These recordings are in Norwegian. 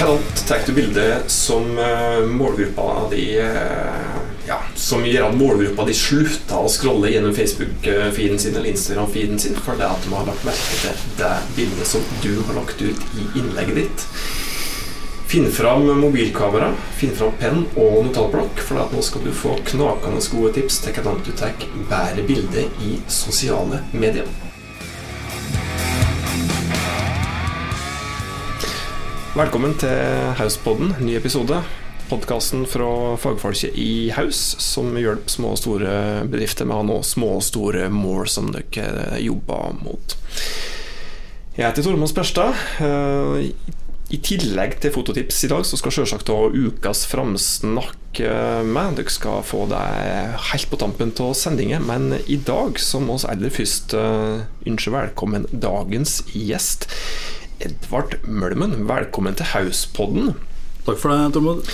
Hvordan tar du bildet som eh, målgruppa di eh, ja, Som gjør at målgruppa di slutter å scrolle gjennom Facebook-feeden sin eller Instagram-feeden sin for det at de har lagt merke til det bildet som du har lagt ut i innlegget ditt? Finn fram mobilkamera, finn fram penn og notatblokk, for at nå skal du få knakende gode tips til hvordan du tar bedre bilder i sosiale medier. Velkommen til Hauspodden, ny episode. Podkasten fra fagfolket i Haus som hjelper små og store bedrifter med å noen små og store mål som dere jobber mot. Jeg heter Tormod Sperstad. I tillegg til fototips i dag, så skal selvsagt ha ukas framsnakk med. Dere skal få det helt på tampen av sendingen, men i dag så må vi aller først ønske velkommen dagens gjest. Edvard Mølmen, velkommen til Hauspodden. Takk for det, Tormod.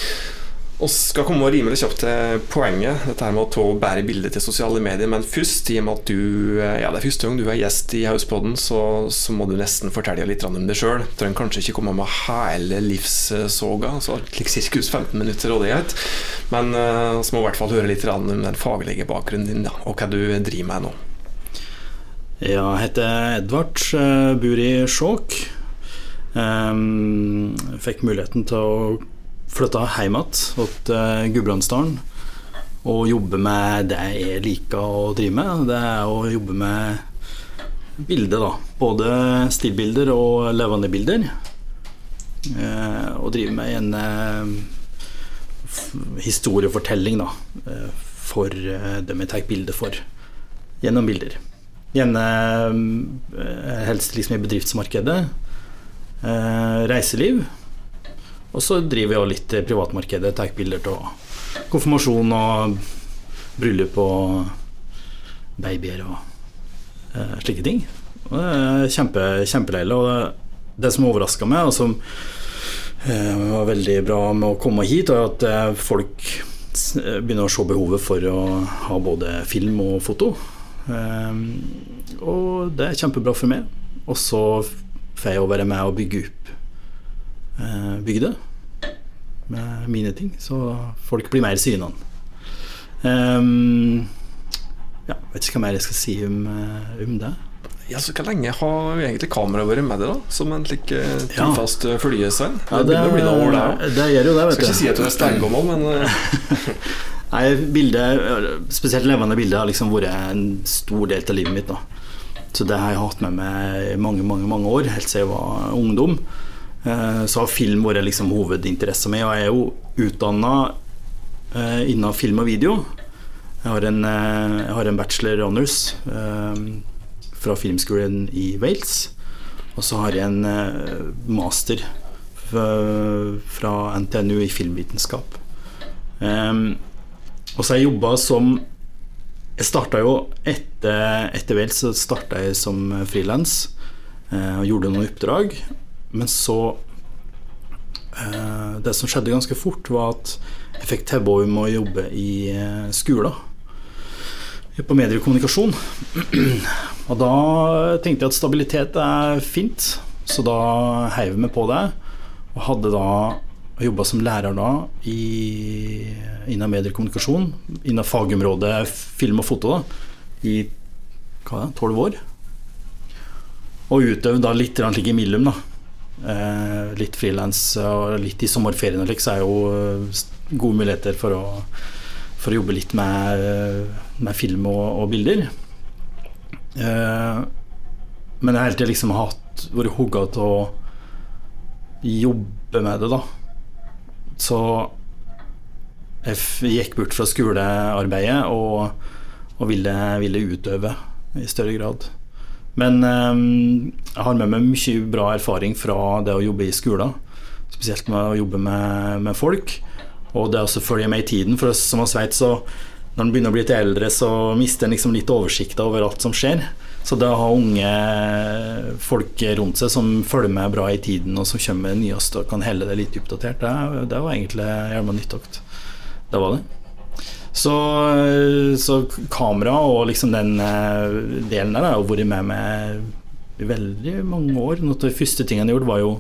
Vi skal komme rimelig kjapt til poenget, dette her med å bære bilder til sosiale medier. Men først, i og med at du ja, det er første gang du er gjest i Hauspodden, så, så må du nesten fortelle litt om deg sjøl. Trenger kanskje ikke komme med hele livssoga, så slik sirkus 15 minutter rådighet. Men uh, så må i hvert fall høre litt om den faglige bakgrunnen din, da, og hva du driver med nå. Jeg heter Edvard, bor i Skjåk. Um, fikk muligheten til å flytte hjem igjen til Gudbrandsdalen og jobbe med det jeg liker å drive med. Det er å jobbe med bilder, da. Både stillbilder og levende bilder. Uh, og drive med en uh, historiefortelling, da. Uh, for dem jeg tar bilder for. Gjennom bilder. Gjerne helst liksom i bedriftsmarkedet. Eh, reiseliv. Og så driver jeg litt privatmarkedet. Tar bilder av konfirmasjon og bryllup og babyer og eh, slike ting. Og det er kjempe, kjempeleilig. Og det som overraska meg, og som eh, var veldig bra med å komme hit, er at folk begynner å se behovet for å ha både film og foto. Og det er kjempebra for meg. Og så får jeg å være med å bygge opp eh, bygda med mine ting, så folk blir mer synende. Um, ja, vet ikke hva mer jeg skal si om, eh, om det. Ja, så Hvor lenge har egentlig kameraet vært med deg, da? Som en slik trofast ja. følgesvenn? Ja, det, det, noen år, det, det gjør jo det, vet du. Skal ikke si at du er steingammel, men Nei, bildet, spesielt levende bilder, har liksom vært en stor del av livet mitt. da så det har jeg hatt med meg i mange, mange, mange år, helt siden jeg var ungdom. Så har film vært liksom hovedinteressen min, og jeg er jo utdanna innen film og video. Jeg har en, jeg har en bachelor honors fra filmskolen i Wales. Og så har jeg en master fra NTNU i filmvitenskap. Og så har jeg jobba som jeg starta jo etter, etter så starta jeg som frilans eh, og gjorde noen oppdrag. Men så eh, Det som skjedde ganske fort, var at jeg fikk tilbud om å jobbe i eh, skolen. På mediekommunikasjon. og da tenkte jeg at stabilitet er fint, så da heiv jeg meg på det. Og hadde da og jobba som lærer da i, innen mediekommunikasjon, innen fagområdet film og foto, da, i tolv år. Og utøvd da litt slik imellom, da. Eh, litt frilans og litt i sommerferien og så er jo eh, gode muligheter for å, for å jobbe litt med, med film og, og bilder. Eh, men jeg har hele tida liksom vært hugga til å jobbe med det, da. Så jeg gikk bort fra skolearbeidet og, og ville, ville, utøve i større grad. Men um, jeg har med meg mye bra erfaring fra det å jobbe i skolen. Spesielt med å jobbe med, med folk. Og det å følge med i tiden. For som vi vet, så når en begynner å bli litt eldre, så mister en liksom litt oversikt over alt som skjer. Så det å ha unge folk rundt seg som følger med bra i tiden, og som kommer med nyeste og kan helle det litt oppdatert, det, det var egentlig jævla nyttokt. Det var det. Så, så kamera og liksom den eh, delen der har vært med meg i veldig mange år. Noe av de første tingene jeg gjorde, var jo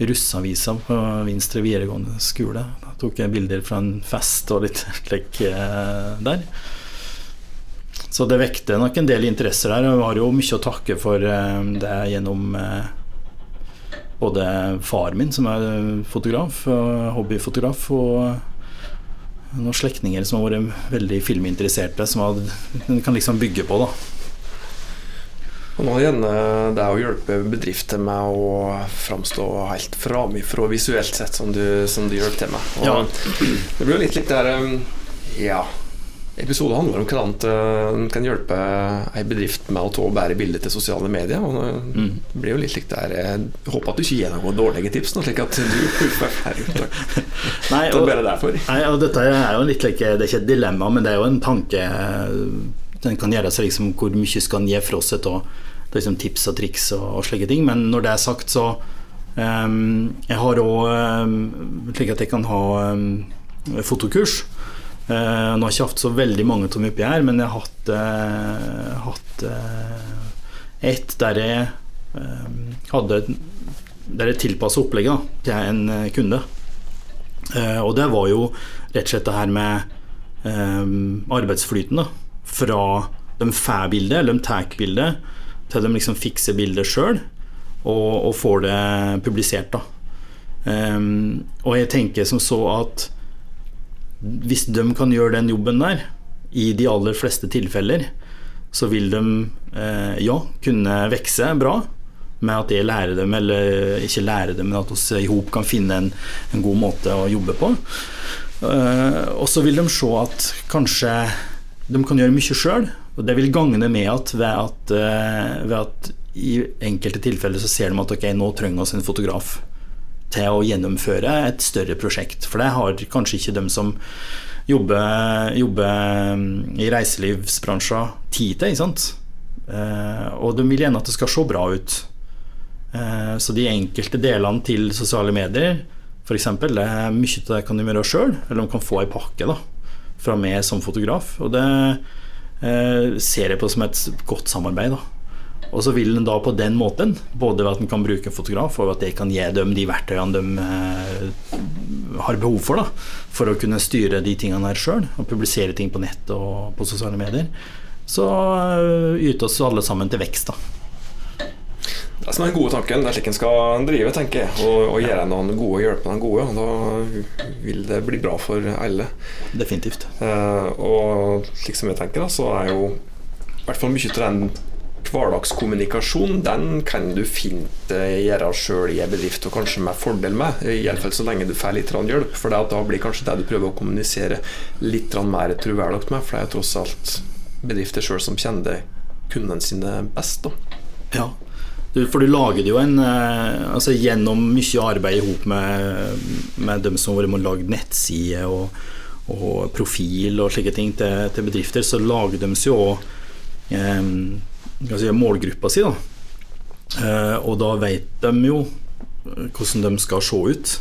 russeavisa på Vinstre videregående skole. Da tok jeg bilder fra en fest og litt slik eh, der. Så det vekte nok en del interesser der. Jeg har jo mye å takke for eh, det gjennom eh, både far min, som er fotograf, hobbyfotograf, og noen slektninger som har vært veldig filminteresserte, som man kan liksom bygge på. da og nå gjelder det å hjelpe bedrifter med å framstå helt framifrå visuelt sett, som du, som du hjelper til med. Og ja. Det blir jo litt litt der Ja. Episoden handler om hvordan en kan hjelpe ei bedrift med å bære bilder til sosiale medier. Og mm. Det blir jo litt likt der Jeg håper at du ikke gir noen dårlige tips, nå, slik at du her ute. Nei, og, det er nei, og dette er jo litt like, Det er ikke et dilemma, men det er jo en tanke den kan gjøre seg liksom hvor mye skal en gi fra seg av liksom tips og triks og, og, slike ting. Men når det er sagt, så um, Jeg har òg um, slik at jeg kan ha um, fotokurs. Uh, nå har jeg ikke hatt så veldig mange av dem oppi her, men jeg har hatt, eh, hatt eh, ett der jeg hadde Der jeg tilpassa opplegget til en kunde. og det var jo rett og slett det her med arbeidsflyten. da Fra de får bildet, eller de tar bildet, til de liksom fikser bildet sjøl og, og, får det publisert. da. Og jeg tenker som så at hvis de kan gjøre den jobben der, i de aller fleste tilfeller, så vil de eh, ja, kunne vokse bra med at jeg lærer dem, eller ikke lærer dem, men at vi i hop kan finne en, en, god måte å jobbe på. Eh, og så vil de se at kanskje de kan gjøre mye sjøl, og det vil gagne med at ved at, uh, ved at i enkelte tilfeller så ser de at ok, nå trenger vi en fotograf til å gjennomføre et større prosjekt. For det har kanskje ikke de som jobber, jobber mm, i reiselivsbransjen tid til. ikke sant? Uh, og de vil gjerne at det skal se bra ut. Uh, så de enkelte delene til sosiale medier, f.eks., det er mye av det kan de gjøre sjøl, eller de kan få ei pakke da, fra meg som fotograf. Og det Eh, ser jeg på som et godt samarbeid. da og så vil en da på den måten, både ved at en kan bruke en fotograf, og at det kan gi dem de verktøyene de eh, har behov for, da, for å kunne styre de tingene her sjøl, og publisere ting på nett og på sosiale medier, så uh, yter oss alle sammen til vekst. da. Det er den gode tanken. Det er slik en skal drive, tenker jeg. Og, og gjøre noen gode og hjelpe noen gode. Da vil det bli bra for alle. Definitivt. Eh, og slik som jeg tenker, da, så er jo i hvert fall mye av den hverdagskommunikasjon den kan du fint gjøre sjøl i en bedrift, og kanskje med fordel med. Iallfall så lenge du får litt hjelp. For da blir kanskje det du prøver å kommunisere litt mer troverdig med. For det er tross alt bedrifter sjøl som kjenner kundene sine best. Da. Ja, for du lager jo en eh, altså Gjennom mye arbeid i med, med dem som har lagd nettsider og, og, profil og slike ting til, til bedrifter, så lager de jo òg eh, si, målgruppa si. Da. Eh, og da vet de jo hvordan de skal se ut,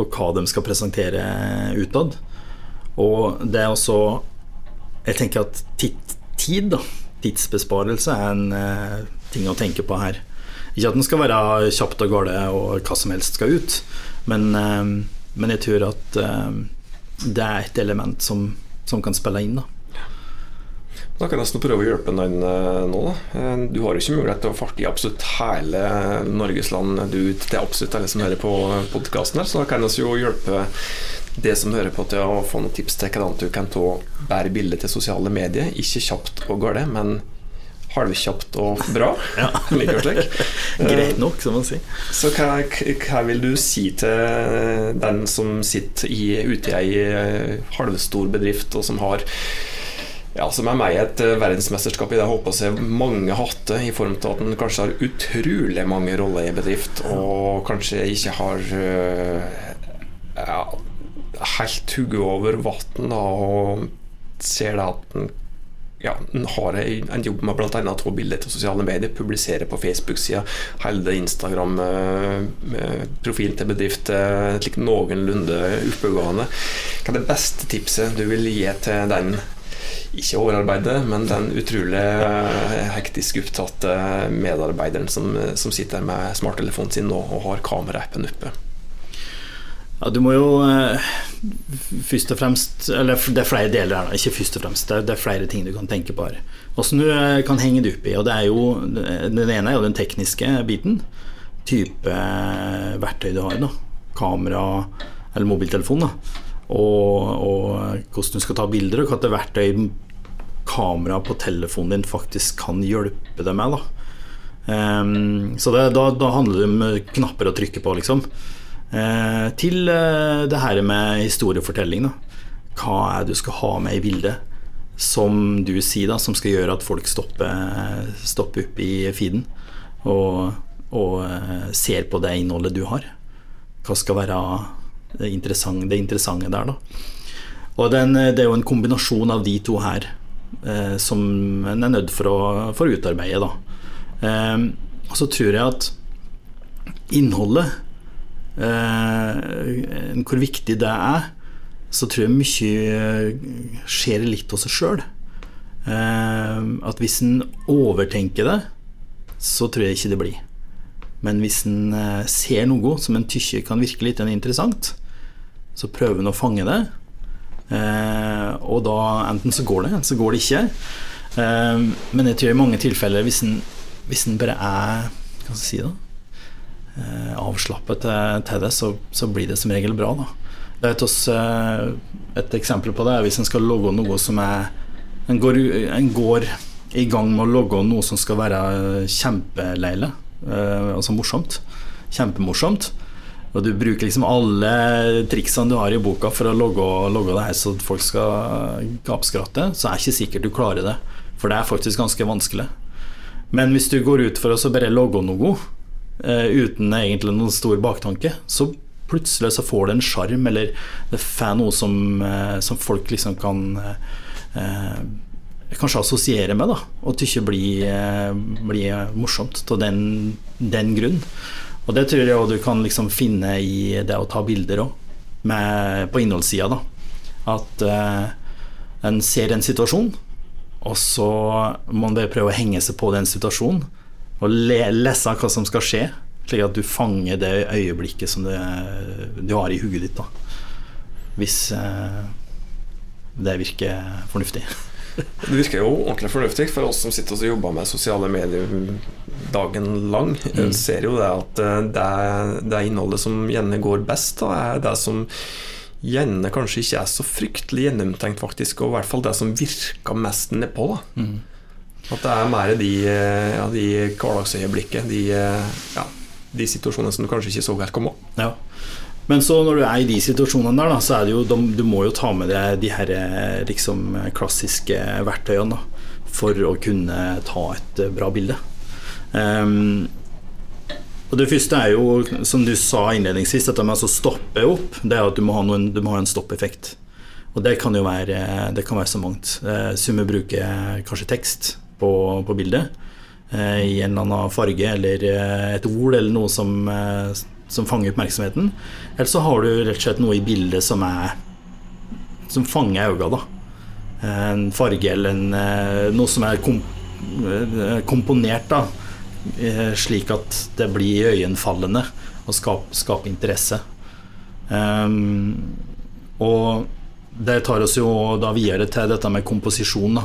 og hva de skal presentere utad. Og det er også Jeg tenker at tid, da, tidsbesparelse, er en eh, ting å tenke på her. Ikke at den skal være kjapt og gale og hva som helst skal ut, men, eh, men jeg tror at eh, det er et element som, som kan spille inn. da da kan jeg nesten prøve å hjelpe noen eh, nå. Da. Du har jo ikke mulighet til å farte i absolutt hele Norges land du, til absolutt alle som hører på podkasten her, så da kan vi jo hjelpe det som hører på til å få noen tips til hvordan du kan ta bære bilde til sosiale medier. Ikke kjapt og galt, men halvkjapt og bra. ja. Greit nok, som man sier. Så hva, hva, vil du si til den som sitter i, ute i ei eh, halvstor bedrift, og som har ja, som er meg et eh, verdensmesterskap i det håper å se mange hatter, i form av at en kanskje har utrolig mange roller i bedrift, og kanskje ikke har eh, ja, helt hugget over vann og ser det at en ja, har en jobb med bl.a. å ta bilder til sosiale medier, publisere på Facebook-sida, holde Instagram-profilen til bedrifter slik noenlunde oppegående. Hva er det beste tipset du vil gi til den ikke overarbeidet, men den utrolig eh, hektisk opptatte medarbeideren som, som sitter med smarttelefonen sin og, og har kameraappen oppe. Ja, du må jo eh, først og fremst Eller det er flere deler her, ikke først og fremst. Det er, er flere ting du kan tenke på her. Åssen du eh, kan henge det opp i. Og det er jo, den ene er jo den tekniske biten. Type verktøy du har. da Kamera eller mobiltelefon. da og, og, hvordan du skal ta bilder, og hva slags verktøy kamera på telefonen din faktisk kan hjelpe deg med. Da. Um, så det, da, da, handler det om knapper å trykke på, liksom. Uh, til uh, det her med historiefortelling. Da. Hva er det du skal ha med i bildet som du sier, da, som skal gjøre at folk stopper, stopper opp i feeden og, og uh, ser på det innholdet du har. Hva skal være det interessante, det interessante der, da. Og den, det er jo en kombinasjon av de to her eh, som en er nødt for å, for å utarbeide, da. Eh, og så tror jeg at innholdet, eh, hvor viktig det er, så tror jeg mye skjer litt av seg sjøl. Eh, at hvis en overtenker det, så tror jeg ikke det blir. Men hvis en eh, ser noe som en tykker kan virke litt interessant, så prøver hun å fange det. Eh, og da enten så går det, eller så går det ikke. Eh, men jeg tror i mange tilfeller, hvis en, hvis en bare er hva skal jeg si da, eh, avslappet til, det, så, så, blir det som regel bra. Da. Et, også, eh, et eksempel på det er hvis en skal logge noe som er En går, en går i gang med å logge noe som skal være kjempeleile, eh, altså morsomt. Kjempemorsomt. Og du bruker liksom alle triksene du har i boka for å logge, det her så folk skal gapskratte, så er det ikke sikkert du klarer det. For det er faktisk ganske vanskelig. Men hvis du går ut for å bare logge noe uh, uten egentlig noen stor baktanke, så plutselig så får det en sjarm, eller det får noe som, uh, som, folk liksom kan uh, kanskje assosiere med, da, og ikke blir, blir morsomt av den, den grunn. Og det tror jeg du kan liksom finne i det å ta bilder òg, på innholdssida. da. At uh, en ser en situasjon, og så må en bare prøve å henge seg på den situasjonen og le lese hva som skal skje, slik at du fanger det øyeblikket som det, du har i hodet ditt. da. Hvis uh, det virker fornuftig. Det virker jo ordentlig fornuftig for oss som sitter og jobber med sosiale medier dagen lang. Mm. ser jo det at eh, det, det innholdet som gjerne går best, da, er det som gjerne kanskje ikke er så fryktelig gjennomtenkt, faktisk, og i hvert fall det som virker mest nedpå. Mm. At det er mer de, eh, ja, de hverdagsøyeblikket, de, eh, ja, de situasjonene som du kanskje ikke så helt komme. Ja. Men så når du er i de situasjonene der, da, så er det jo Du må jo ta med deg de her liksom, klassiske verktøyene da, for å kunne ta et bra bilde. Um, og Det første er jo, som du sa innledningsvis, dette med å stoppe opp. Det er at du må ha, noen, du må ha en stoppeffekt. Og det kan jo være, kan være så mangt. Eh, Summe bruker kanskje tekst på, på bildet eh, i en eller annen farge eller eh, et ord eller noe som eh, som fanger oppmerksomheten. Eller så har du rett og slett noe i bildet som er som fanger øynene. En farge eller en, eh, noe som er kom, eh, komponert da, eh, slik at det blir øyenfallende og skaper skap interesse. Um, og det tar oss jo da videre til dette med komposisjon. Da.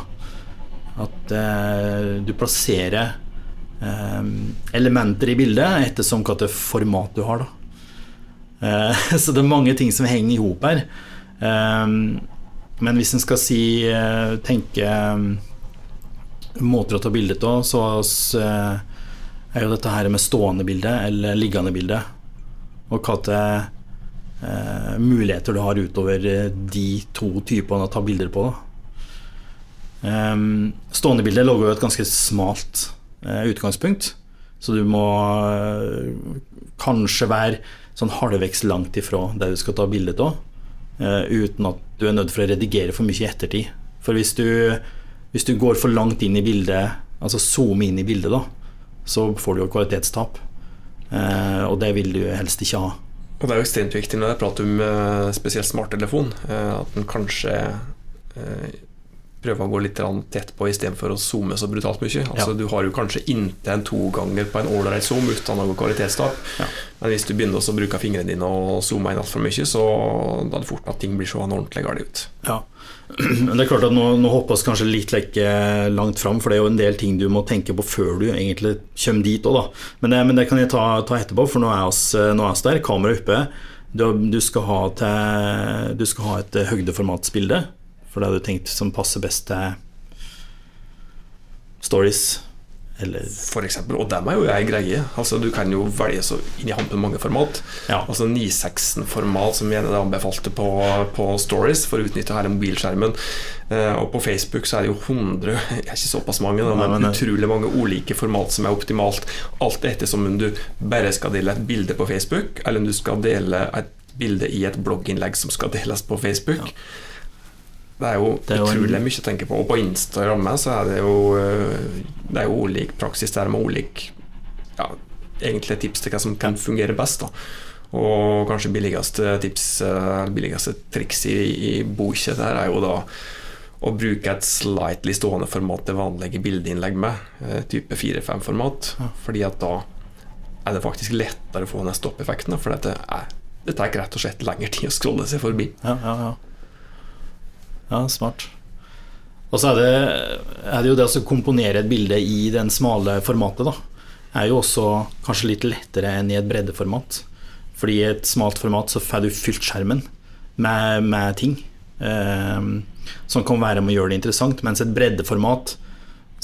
At eh, du plasserer elementer i bildet ettersom hva slags format du har. Da. så det er mange ting som henger i hop her. Ehm, men hvis en skal si eh, tenke måter å ta bilde av, så eh, er jo dette her med stående bilde eller liggende bilde. Og hva til muligheter du har utover de to typene å ta bilder på. Stående bilde lager jo et ganske smalt Eh, utgangspunkt. Så du må eh, kanskje være sånn halvveis langt ifra der du skal ta bilde av, eh, uten at du er nødt for å redigere for mye i ettertid. For hvis du, hvis du går for langt inn i bildet, altså zoome inn i bildet, da, så får du jo kvalitetstap. Og det vil du helst ikke ha. Og Det er jo ekstremt viktig når jeg prater om spesielt smarttelefon, at den kanskje prøve å gå litt tett på istedenfor å zoome så brutalt mye. Altså, Ja. Du har jo kanskje inntil en to ganger på en ålreit zoom uten noe kvalitetstap. Ja. Men hvis du begynner å bruke fingrene dine og zoome inn altfor mye, så da er det fort at ting blir seende ordentlig galt ut. Ja. Men det er klart at nå, nå hopper vi kanskje litt like langt fram, for det er jo en del ting du må tenke på før du egentlig kommer dit òg, da. Men det, men det kan jeg ta, ta etterpå, for nå er oss, nå er der. Kameraet oppe. Du, du, skal ha til, du skal ha et høydeformatsbilde, for det hadde du tenkt som passer best til stories. Eller For eksempel, og dem er jo ei greie. Altså, du kan jo velge så inn i hampen mange format. Ja. Altså 9.6-format, som gjerne er anbefalte på, på Stories for å utnytte hele mobilskjermen. Eh, og på Facebook så er det jo 100, ikke såpass mange, da, Nei, men, men- utrolig mange ulike format som er optimalt. Alt ettersom om du bare skal dele et bilde på Facebook, eller om du skal dele et bilde i et blogginnlegg som skal deles på Facebook. Det er jo Det er utrolig en- mye å tenke på. Og på Instagram så er det jo eh, Det er jo ulik praksis der med ulik ja, egentlig tips til hva som kan fungere best. da Og kanskje billigste tips Eller billigste triks i, i boka der er jo da å bruke et slightly stående format til vanlige bildeinnlegg med, eh, type 4-5-format. Ja. Fordi at da er det faktisk lettere å få den stoppeffekten. For dette, er, det tar rett og slett lengre tid å scrolle seg forbi. Ja, ja, ja. Ja, smart. Og så er det, er det jo det å komponere et bilde i den smale formatet, da. Er jo også kanskje litt lettere enn i et breddeformat. Fordi i et smalt format så får du fylt skjermen med, med ting. Eh, som kan være med å gjøre det interessant. Mens et breddeformat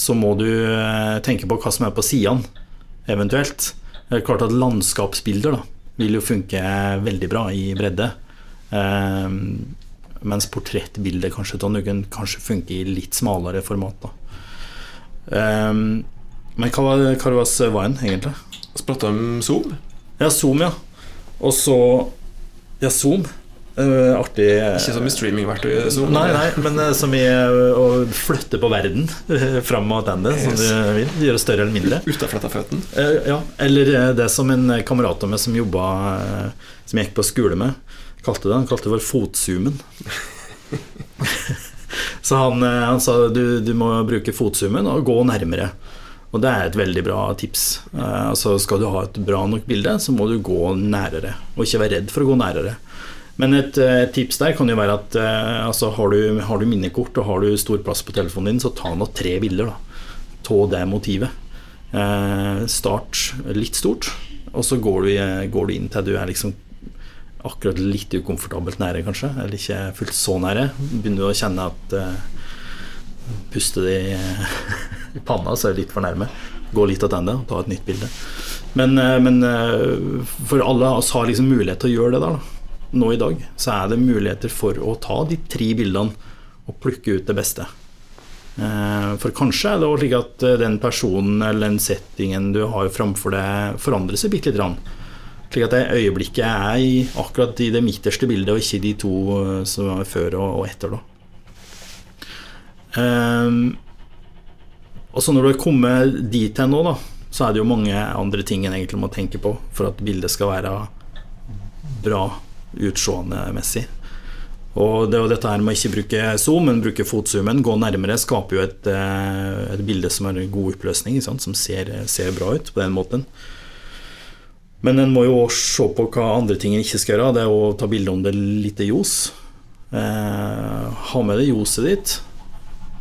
så må du eh, tenke på hva som er på sidene, eventuelt. Det er klart at landskapsbilder da, vil jo funke veldig bra i bredde. Eh, mens portrettbildet kanskje, av Nuggen kanskje funker i litt smalere format. Eh, men hva var var veien, egentlig? Vi prater om Zoom. Ja, Zoom, ja. Og så Ja, Zoom. Uh, artig Ikke som i streamingverktøy. Zoom. Nei, nei, men uh, som i uh, å flytte på verden eh, fram og tilbake, som du vil. Gjøre større eller mindre. Utafletta føttene. Eh, ja, eller eh, det som en kamerat av meg som jobba eh, Som jeg gikk på skole med, kalte det. Han kalte det for fotsumen. Så han, eh, han sa du, du må bruke fotsumen og gå nærmere. Og det er et veldig bra tips. Eh, altså Skal du ha et bra nok bilde, så må du gå nærere. Og ikke være redd for å gå nærere. Men et, eh, et tips der kan jo være at altså, har, du, har du minnekort og har du stor plass på telefonen din, så ta nå tre bilder av det motivet. Eh, start litt stort, og så går du, går du inn til du er liksom akkurat litt ukomfortabelt nære, kanskje. Eller ikke fullt så nære. Begynner du å kjenne at uh, Puster det i, i panna, så er det litt for nærme. Gå litt tilbake og ta et nytt bilde. Men, uh, men uh, for alle oss har liksom mulighet til å gjøre det der. Da. Nå i dag så er det muligheter for å ta de tre bildene og plukke ut det beste. Eh, For kanskje er det også slik at eh, den personen eller den settingen du har framfor deg, forandrer seg bitte lite grann. Slik at det øyeblikket er i, akkurat i det midterste bildet, og ikke de to eh, som er før og, og etter. Da. Um, og så når du har kommet dit hen nå, da, så er det jo mange andre ting en egentlig må tenke på for at bildet skal være bra utseendemessig. Og det er dette her med å ikke bruke zoom, men bruke fotzoomen, gå nærmere, skaper jo et, eh, et bilde som har god oppløsning, som ser, ser bra ut på den måten. Men en må jo også se på hva andre ting en ikke skal gjøre. Det er å ta bilde om det lite ljos. Eh, ha med deg ljoset ditt.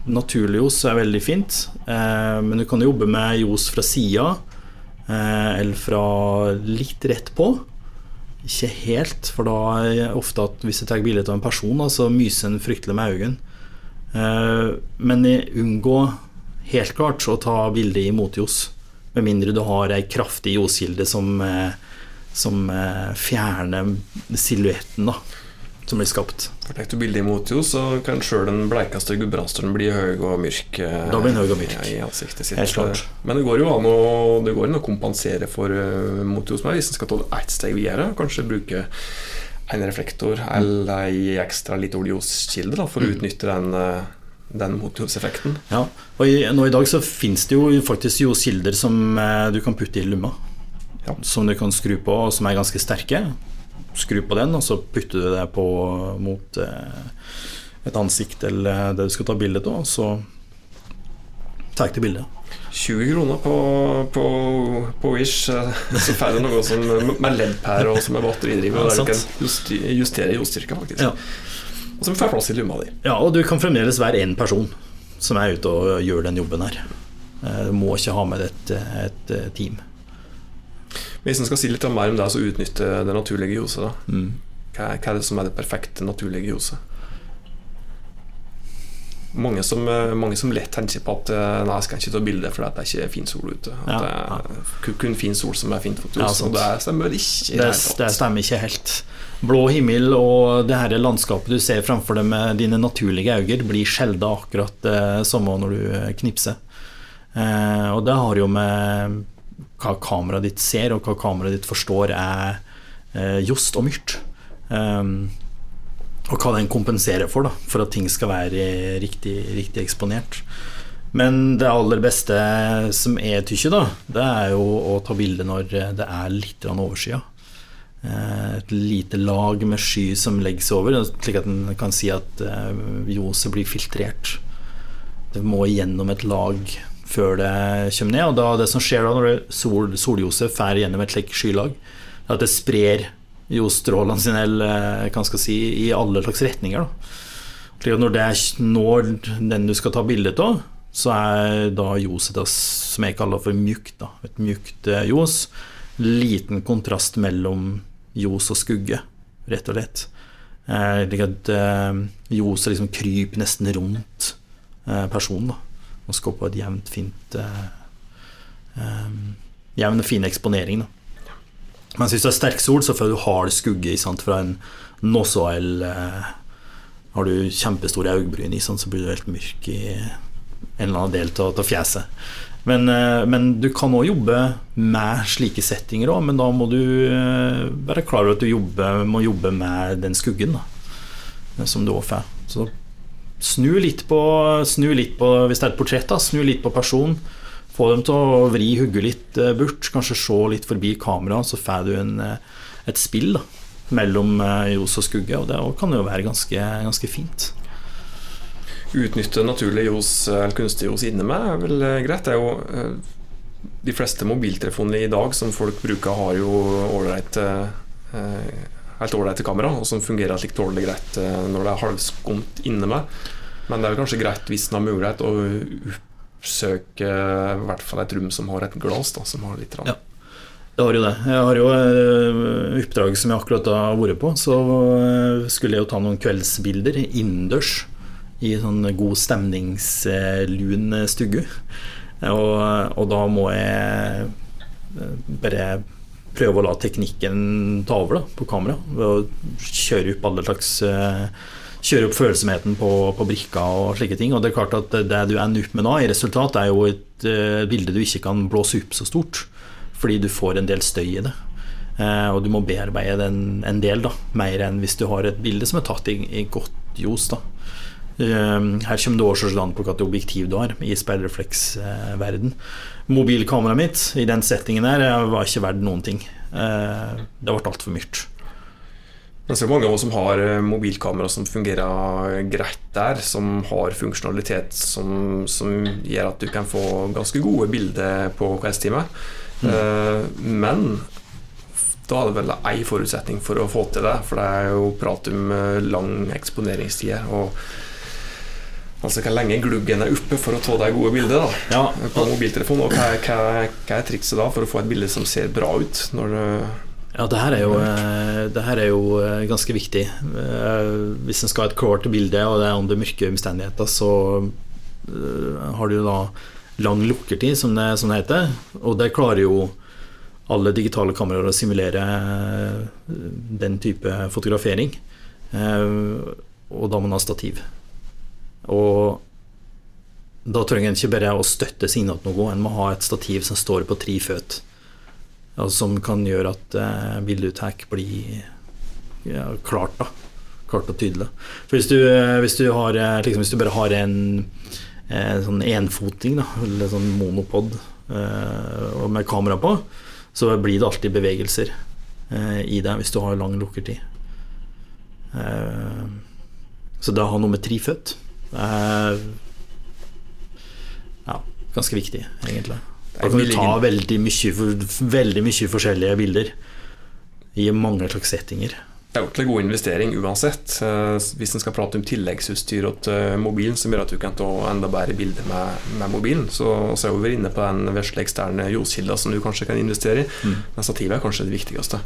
Naturlig ljos er veldig fint, eh, men du kan jobbe med ljos fra sida, eh, eller fra litt rett på. Ikke helt, for da er det ofte at hvis jeg tar bilde av en person, da, så myser en fryktelig med øynene. Eh, Men unngå helt klart å ta bilde i motljos, med mindre du har ei kraftig ljoskilde som, eh, som eh, fjerner silhuetten da, som blir skapt. Fortekter du bildet imot jo, så kan sjøl den bleikeste gudbrandsdølen bli høy og mørk. eh, Da blir den høy og mørk. I ansiktet sitt. Helt klart. Men det går jo an å, det går an å kompensere for mot jo som med hvis en skal ta det ett steg videre. Kanskje bruke en reflektor eller ei ekstra litt oljeoskilde for å Mm. utnytte den, den motorseffekten Ja, og i, nå i dag så finnes det jo faktisk jo kilder som eh, du kan putte i lomma. Ja. Som du kan skru på, og som er ganske sterke. Skru på den, og så putter du det på mot eh, et ansikt eller det du skal ta bilde av, så tar jeg til bildet. 20 kroner på, på, på Wish, eh, så får du noe som, med LED-pære og som er batteridriver. Ja, du kan justere jordstyrka, faktisk. Ja. Og som får plass i lomma di. Ja, og du kan fremdeles være én person som er ute og gjør den jobben her. Eh, Du må ikke ha med et, et eh, team. Hvis en skal si litt mer om det å utnytte det naturlige ljoset, da. Mm. Hva, hva er det som er det perfekte naturlige ljoset? Mange som, eh, mange som lett tenker på at eh, nei, jeg skal ikke ta bilde fordi at det ikke er fin sol ute. At Ja, det er kun- fin sol som er fint for Ja, og det stemmer ikke. Det, det det stemmer ikke helt. Blå himmel og det her landskapet du ser framfor deg med dine naturlige øyne, blir sjelden akkurat det samme når du eh, knipser. Eh, og det har jo med hva kameraet ditt ser, og hva kameraet ditt forstår er eh, just og myrt. Og hva den kompenserer for, da, for at ting skal være riktig, riktig eksponert. Men det aller beste som jeg tykker, da, det er jo å ta bilde når det er litt overskya. Eh, Et lite lag med sky som legges over, slik at en kan si at eh, ljoset blir filtrert. Det må gjennom et lag før det kommer ned. Og da, det som skjer da når sol, solljoset fer gjennom et slikt skylag, er at det sprer ljosstrålene sine jeg si, i alle slags retninger. Da. Slik at når det når den du skal ta bilde av, så er da ljoset som jeg kaller for mjukt. Et mjukt eh, ljos. Liten kontrast mellom ljos og skugge, rett og slett. Eh, Slik at eh, ljoset liksom kryper nesten rundt eh, personen. Da. Og skaper et jevnt, fint Jevn og fin eksponering. Da. Mens hvis du har sterk sol, så får du hard skugge sant, fra en Nozoil. Har du kjempestore øyebryn, så blir du helt mørk i en eller annen del av fjeset. Men, eh, men du kan òg jobbe med slike settinger òg, men da må du eh, være klar over at du jobber, må jobbe med den skuggen da, eh, som du òg får. Så snu litt, på, snu litt på Hvis det er et portrett, da, snu litt på personen. Få dem til å vri hugget litt bort, kanskje se litt forbi kameraet, så får du en, et spill da, mellom ljos og skugge, og det kan jo være ganske, ganske fint. Utnytte naturlig ljos eller kunstig ljos inne med er vel eh, greit. Det er jo eh, De fleste mobiltelefonene i dag som folk bruker, har jo ålreite eh, helt ålreite kamera, og som fungerer slik tålelig greit eh, når det er halvskumt inne med. Men det er kanskje greit hvis en har mulighet å oppsøke i hvert fall et rom som har et glass, da, som har litt rann. Ja. Jeg har jo det. Jeg har jo eh, oppdrag som jeg akkurat har vært på. Så eh, skulle jeg jo ta noen kveldsbilder innendørs i sånn god stemningslun stugge. Og, og da må jeg eh, bare prøve å la teknikken ta over da, på kamera. Ved å kjøre opp alle slags eh, Kjøre opp følsomheten på, på brikka og slike ting. Og det er klart at det du ender opp med da, i resultat, er jo et uh, bilde du ikke kan blåse opp så stort. Fordi du får en del støy i det. Uh, og du må bearbeide den en del, da. Mer enn hvis du har et bilde som er tatt i, i godt ljos, da. Eh, her kommer det også an på hvilket objektiv du har i speilrefleksverden. Mobilkameraet mitt i den settingen her eh, var ikke verdt noen ting. Eh, det ble altfor mørkt. Det er mange av oss som har eh, mobilkamera som fungerer greit der, som har funksjonalitet som, som gjør at du kan få ganske gode bilder på kveldstime. Mm. men da er det vel én forutsetning for å få til det, for det er jo prat om eh, lang eksponeringstid. Og altså hvor lenge gluggen er oppe for å ta de gode bildene da, Ja, på mobiltelefonen. Og hva, hva, hva er trikset da for å få et bilde som ser bra ut? Når det, Ja, det her er jo, eh, det her er jo eh, ganske viktig. Eh, Hvis en skal ha et klart bilde, og det er under mørke omstendigheter, så har du da lang lukkertid, som det, som det heter. Og det klarer jo alle digitale kameraer å simulere den type fotografering. Og da må man ha stativ. Og da trenger en ikke bare å støtte seg innat noe, en må ha et stativ som står på tre føtter. Altså, som kan gjøre at eh, bildeuttak blir ja, klart, da. Klart og tydelig. For hvis du, eh, hvis du, har, eh, liksom, hvis du bare har en eh, sånn enfoting, eller sånn monopod eh, med kamera på, så blir det alltid bevegelser eh, i det hvis du har lang lukkertid. Eh, Så det har noe med tre er ja, ganske viktig, egentlig. Da kan du ta veldig mye, veldig mye forskjellige bilder i mange slags settinger. Det er ordentlig god investering uansett. Eh, hvis en skal prate om tilleggsutstyr til eh, mobilen som gjør at du kan ta enda bedre bilder med, med mobilen, så, så er vi inne på den vesle eksterne ljoskilda som du kanskje kan investere i. Mm. Men stativet er kanskje det viktigste.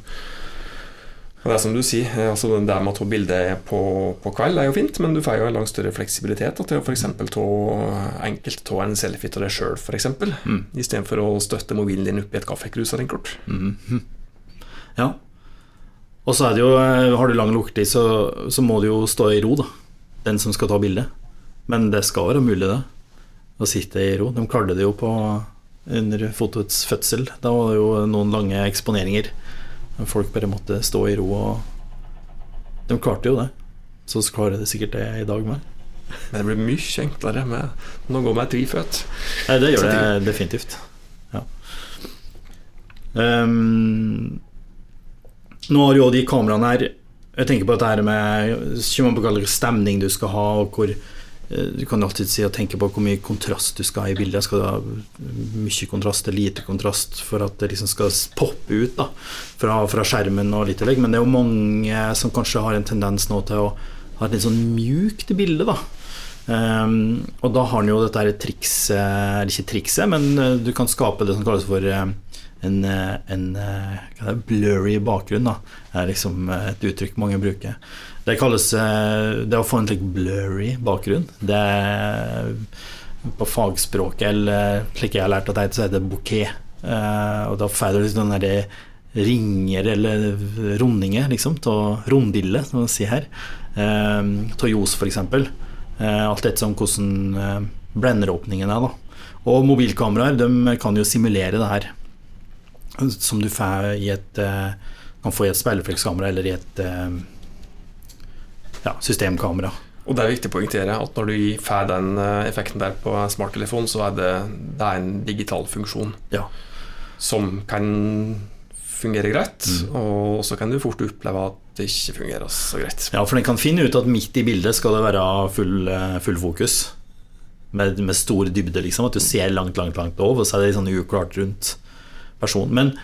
Og det er som du sier, eh, altså det med å ta bilde på, på, kveld er jo fint, men du får jo en langt større fleksibilitet til å f.eks. ta enkelt ta en selfie av deg sjøl, f.eks. Mm. Istedenfor å støtte mobilen din oppi et kaffekrus av kort. Mm. Ja, og så er det jo, eh, har du lang luktetid, så, så, må du jo stå i ro, da. Den som skal ta bildet. Men det skal være mulig, det. Å sitte i ro. De klarte det jo på under fotoets fødsel. Da var det jo noen lange eksponeringer. Folk bare måtte stå i ro, og de klarte jo det. Så klarer det sikkert det i dag med. Men det blir mye enklere med å gå med triføtt. Det gjør det definitivt. Ja. Um, nå har jo de kameraene her Jeg tenker på dette her med Kommer på hvilken stemning du skal ha, og hvor du kan alltid si og tenke på hvor mye kontrast du skal ha i bildet. Skal du ha mye kontrast eller lite kontrast for at det liksom skal poppe ut da, fra, fra skjermen og litt. Men det er jo mange som kanskje har en tendens nå til å ha et litt sånn mjukt bilde. da. Um, og da har han jo dette trikset Eller ikke trikset, men eh, du kan skape det som kalles for en, eh, en eh, blurry bakgrunn. Da. Det er liksom eh, et uttrykk mange bruker. Det kalles det å få en slik blurry bakgrunn. Det på fagspråket, eller slik jeg har lært at det heter, så heter det bouquet. Og da får du liksom den derre ringer eller rundinger, liksom, av rondille, som man sier her. Av ljos, f.eks. Alt etter som hvordan blenderåpningen er. Da. Og mobilkameraer de kan jo simulere det her som du et, eh, kan få i et speilreflekskamera eller i et eh, ja, systemkamera. Og Det er viktig å poengtere at når du får den eh, effekten der på smarttelefon, så er det, det er en digital funksjon ja. som kan fungere greit, mm. og så kan du fort oppleve at det ikke fungerer så greit. Ja, for den kan finne ut at midt i bildet skal det være full, full fokus. Med, med, stor dybde, liksom. At du ser langt, langt, langt over, og så er det sånn uklart rundt personen. Men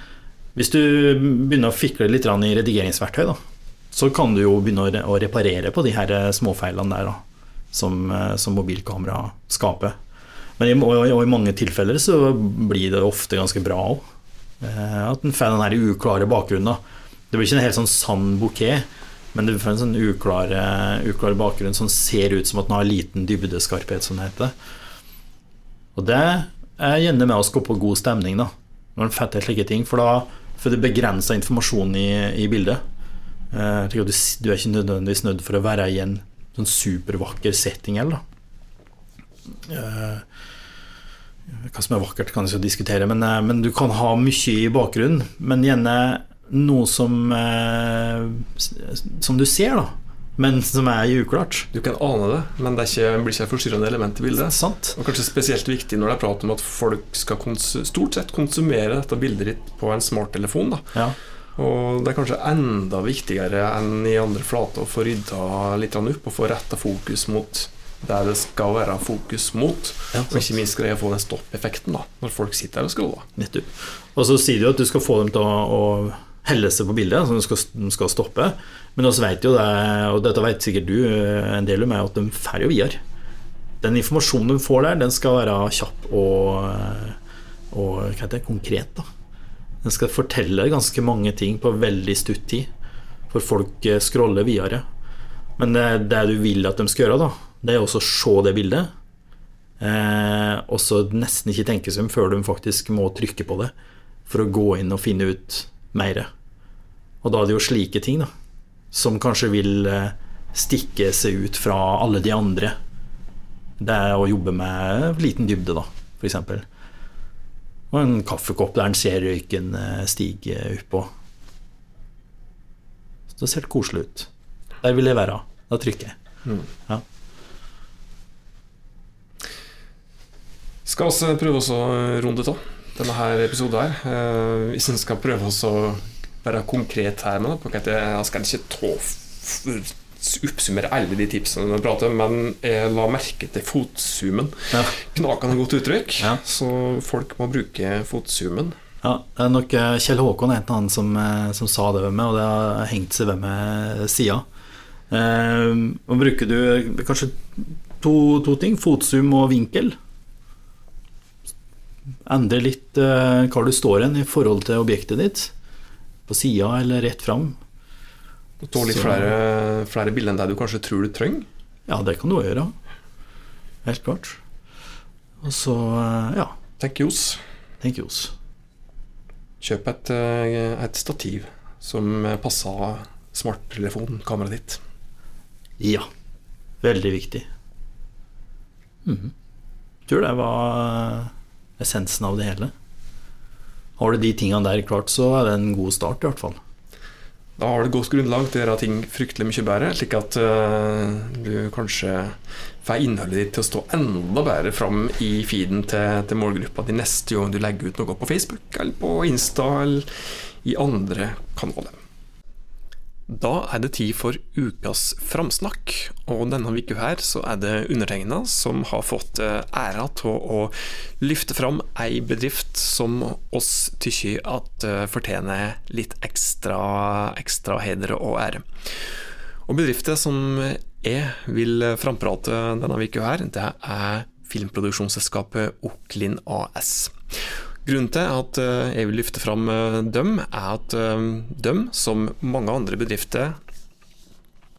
hvis du begynner å fikle litt i redigeringsverktøy, da, så kan du jo begynne å reparere på de her eh, småfeilene der da, som, eh, som mobilkamera skaper. Men i, og, i mange tilfeller så blir det ofte ganske bra òg. Eh, at en får den her uklare bakgrunnen. Da. Det blir ikke en helt sånn sann bukett, men du får en sånn uklare, uklar bakgrunn som ser ut som at den har liten dybdeskarphet, som det heter. Og det er gjerne med å skape god stemning, da når en får til slike ting. For da får du begrensa informasjon i, i bildet. Eh, du, du, er ikke nødvendigvis nødt for å være i en sånn supervakker setting heller. uh, hva som er vakkert, kan jeg diskutere, men, uh, men, du kan ha mye i bakgrunnen. Men gjerne noe som, som du ser, da men som er uklart. Du kan ane det, men det ikke, blir ikke et forstyrrende element i bildet. Sant. Og kanskje spesielt viktig når det er prat om at folk skal stort sett konsumere dette bildet ditt på en smarttelefon. Ja. Og det er kanskje enda viktigere enn i andre flater å få rydda litt opp og få retta fokus mot der det skal være fokus mot. Ja, og ikke minst greie å få den stoppeffekten da når folk sitter her og scroller. Nettopp. Og så sier du at du skal få dem til å, å helle seg på bildet, så de skal, de skal stoppe. Men vi vet jo det, og dette vet sikkert du eh, en del om, at de får jo videre. Den informasjonen de får der, den skal være kjapp og, eh, og hva heter det, konkret. da. Den skal fortelle ganske mange ting på veldig stutt tid, for folk eh, scroller videre. Men det, det, du vil at de skal gjøre, da, det er også å se det bildet. Eh, og så nesten ikke tenke seg om før de faktisk må trykke på det for å gå inn og finne ut mer. Og da er det jo slike ting, da som kanskje vil eh, stikke seg ut fra alle de andre. Det er å jobbe med liten dybde, da, f.eks. Og en kaffekopp der en ser røyken eh, stige oppå. Det ser helt koselig ut. Der vil jeg være. Da trykker jeg. Mm. Ja. Skal vi prøve å runde av denne her episoden her? Eh, hvis en skal prøve å være konkret her med det. Jeg skal ikke ta oppsummere alle de tipsene vi prater om, men jeg la merke til fotsumen Ja. Knakende godt uttrykk, Ja. så folk må bruke fotsumen Ja, det er nok eh, Kjell Håkon er en annen som, eh, som sa det ved meg, og det har hengt seg ved meg siden. Eh, og bruker du eh, kanskje to, to ting, fotsum og vinkel. Endre litt eh, hva du står hen i forhold til objektet ditt. På sida eller rett fram. Tar litt flere, flere bilder enn det du kanskje tror du trenger. Ja, det kan du òg gjøre. Helt klart. Og så, eh, ja, Tenk Johs. tenk Johs. Kjøp et, eh, et stativ som passer smarttelefonkameraet ditt. Ja. Veldig viktig. Mhm. Tror det var essensen av det hele. Har du de tingene der klart, så er det en god start, i hvert fall. Da har du godt grunnlag til å gjøre ting fryktelig mye bedre, slik at eh, du kanskje får innholdet ditt til å stå enda bedre fram i feeden til, til målgruppa di neste gang du legger ut noe på Facebook eller på Insta eller i andre kanaler. Da er det tid for ukas framsnakk, og denne uka her så er det undertegna som har fått eh, æra til å løfte fram ei bedrift som oss tykker at eh, fortjener litt ekstra, ekstra heder og ære. Og bedriften som jeg vil framprate denne uka her, det er filmproduksjonsselskapet Oklin AS. Grunnen til at eh, jeg vil løfte fram eh, dem, er at eh, dem, som mange andre bedrifter,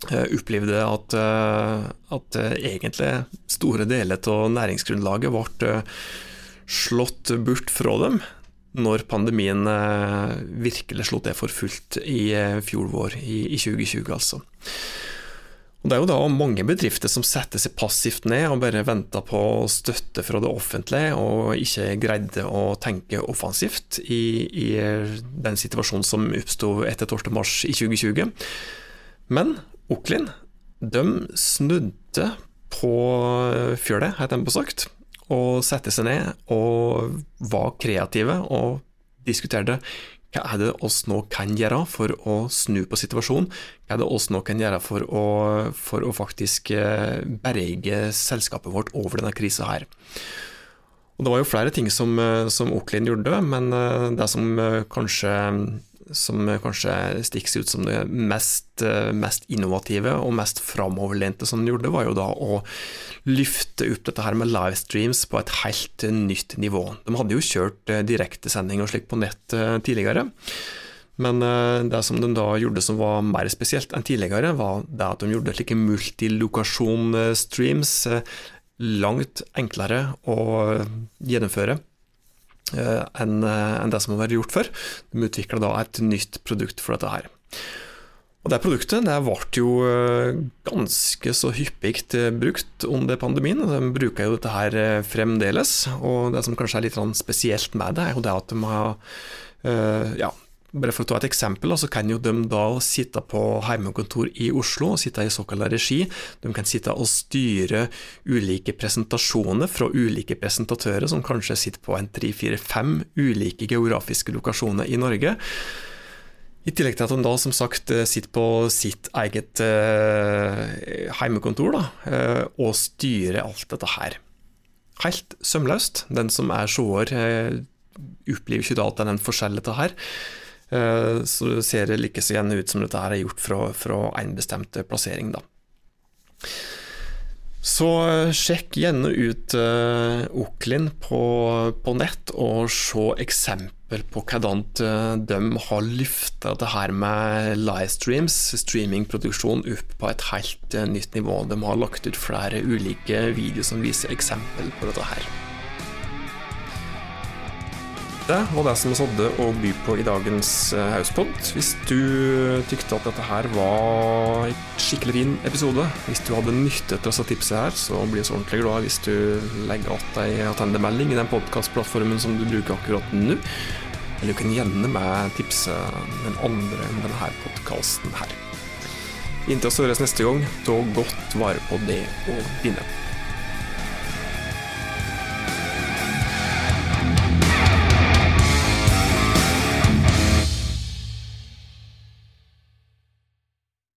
opplevde at, at egentlig store deler av næringsgrunnlaget ble slått bort fra dem når pandemien virkelig slo til for fullt i fjor vår, i 2020 altså. Og Det er jo da mange bedrifter som setter seg passivt ned og bare venter på støtte fra det offentlige, og ikke greide å tenke offensivt i, i den situasjonen som oppsto etter 12. mars i 2020. Men Oklin de snudde på fjølet, heter det på sagt, og satte seg ned og var kreative og diskuterte hva er det oss nå kan gjøre for å snu på situasjonen? Hva er det oss nå kan gjøre for å, for å faktisk eh, berge selskapet vårt over denne krisa her? Og Det var jo flere ting som, eh, som Oklin gjorde, men eh, det som kanskje, som kanskje stikker ut som det mest, eh, mest innovative og mest framoverlente som de gjorde, var jo da å løfte opp dette her med livestreams på et helt nytt nivå. De hadde jo kjørt eh, direktesending og slikt på nett eh, tidligere. Men det som de da gjorde som var mer spesielt enn tidligere, var det at de gjorde slike multilokasjon-streams langt enklere å gjennomføre enn enn det som har vært gjort før. De utvikla da et nytt produkt for dette her. Og Det produktet det ble jo eh, ganske så hyppig eh, brukt under pandemien. og De bruker jo dette her eh, fremdeles. Og det som kanskje er litt sånn spesielt med det, er jo det at de har eh, ja, bare for å ta et eksempel, så kan jo de da sitte på hjemmekontor i Oslo og sitte i såkalt regi. De kan sitte og styre ulike presentasjoner fra ulike presentatører, som kanskje sitter på en tre, fire, fem ulike geografiske lokasjoner i Norge. I tillegg til at de da som sagt sitter på sitt eget eh, heimekontor da, eh, og styrer alt dette her. Helt sømløst. Den som er seer, eh, opplever ikke da at det er en forskjell dette her. Eh, så ser det like så gjerne ut som dette her er gjort fra, fra en bestemt plassering, da. Så eh, sjekk gjerne ut uh, Oklin på, på nett, og se eksempel på hvordan eh, de har løfta det her med livestreams, streamingproduksjon, opp på et helt eh, nytt nivå. De har lagt ut flere ulike videoer som viser eksempel på dette her. Det var det som hadde å by på i dagens eh, Hauspod. Hvis du tykte at dette her var en skikkelig fin episode, hvis du hadde nytte av disse tipsene her, så blir vi så ordentlig glad hvis du legger att ei attendemelding i den podkastplattformen som du bruker akkurat nå. Eller du kan gjerne med tipse den andre om denne podkasten her. Inntil vi høres neste gang, ta godt vare på det og dine.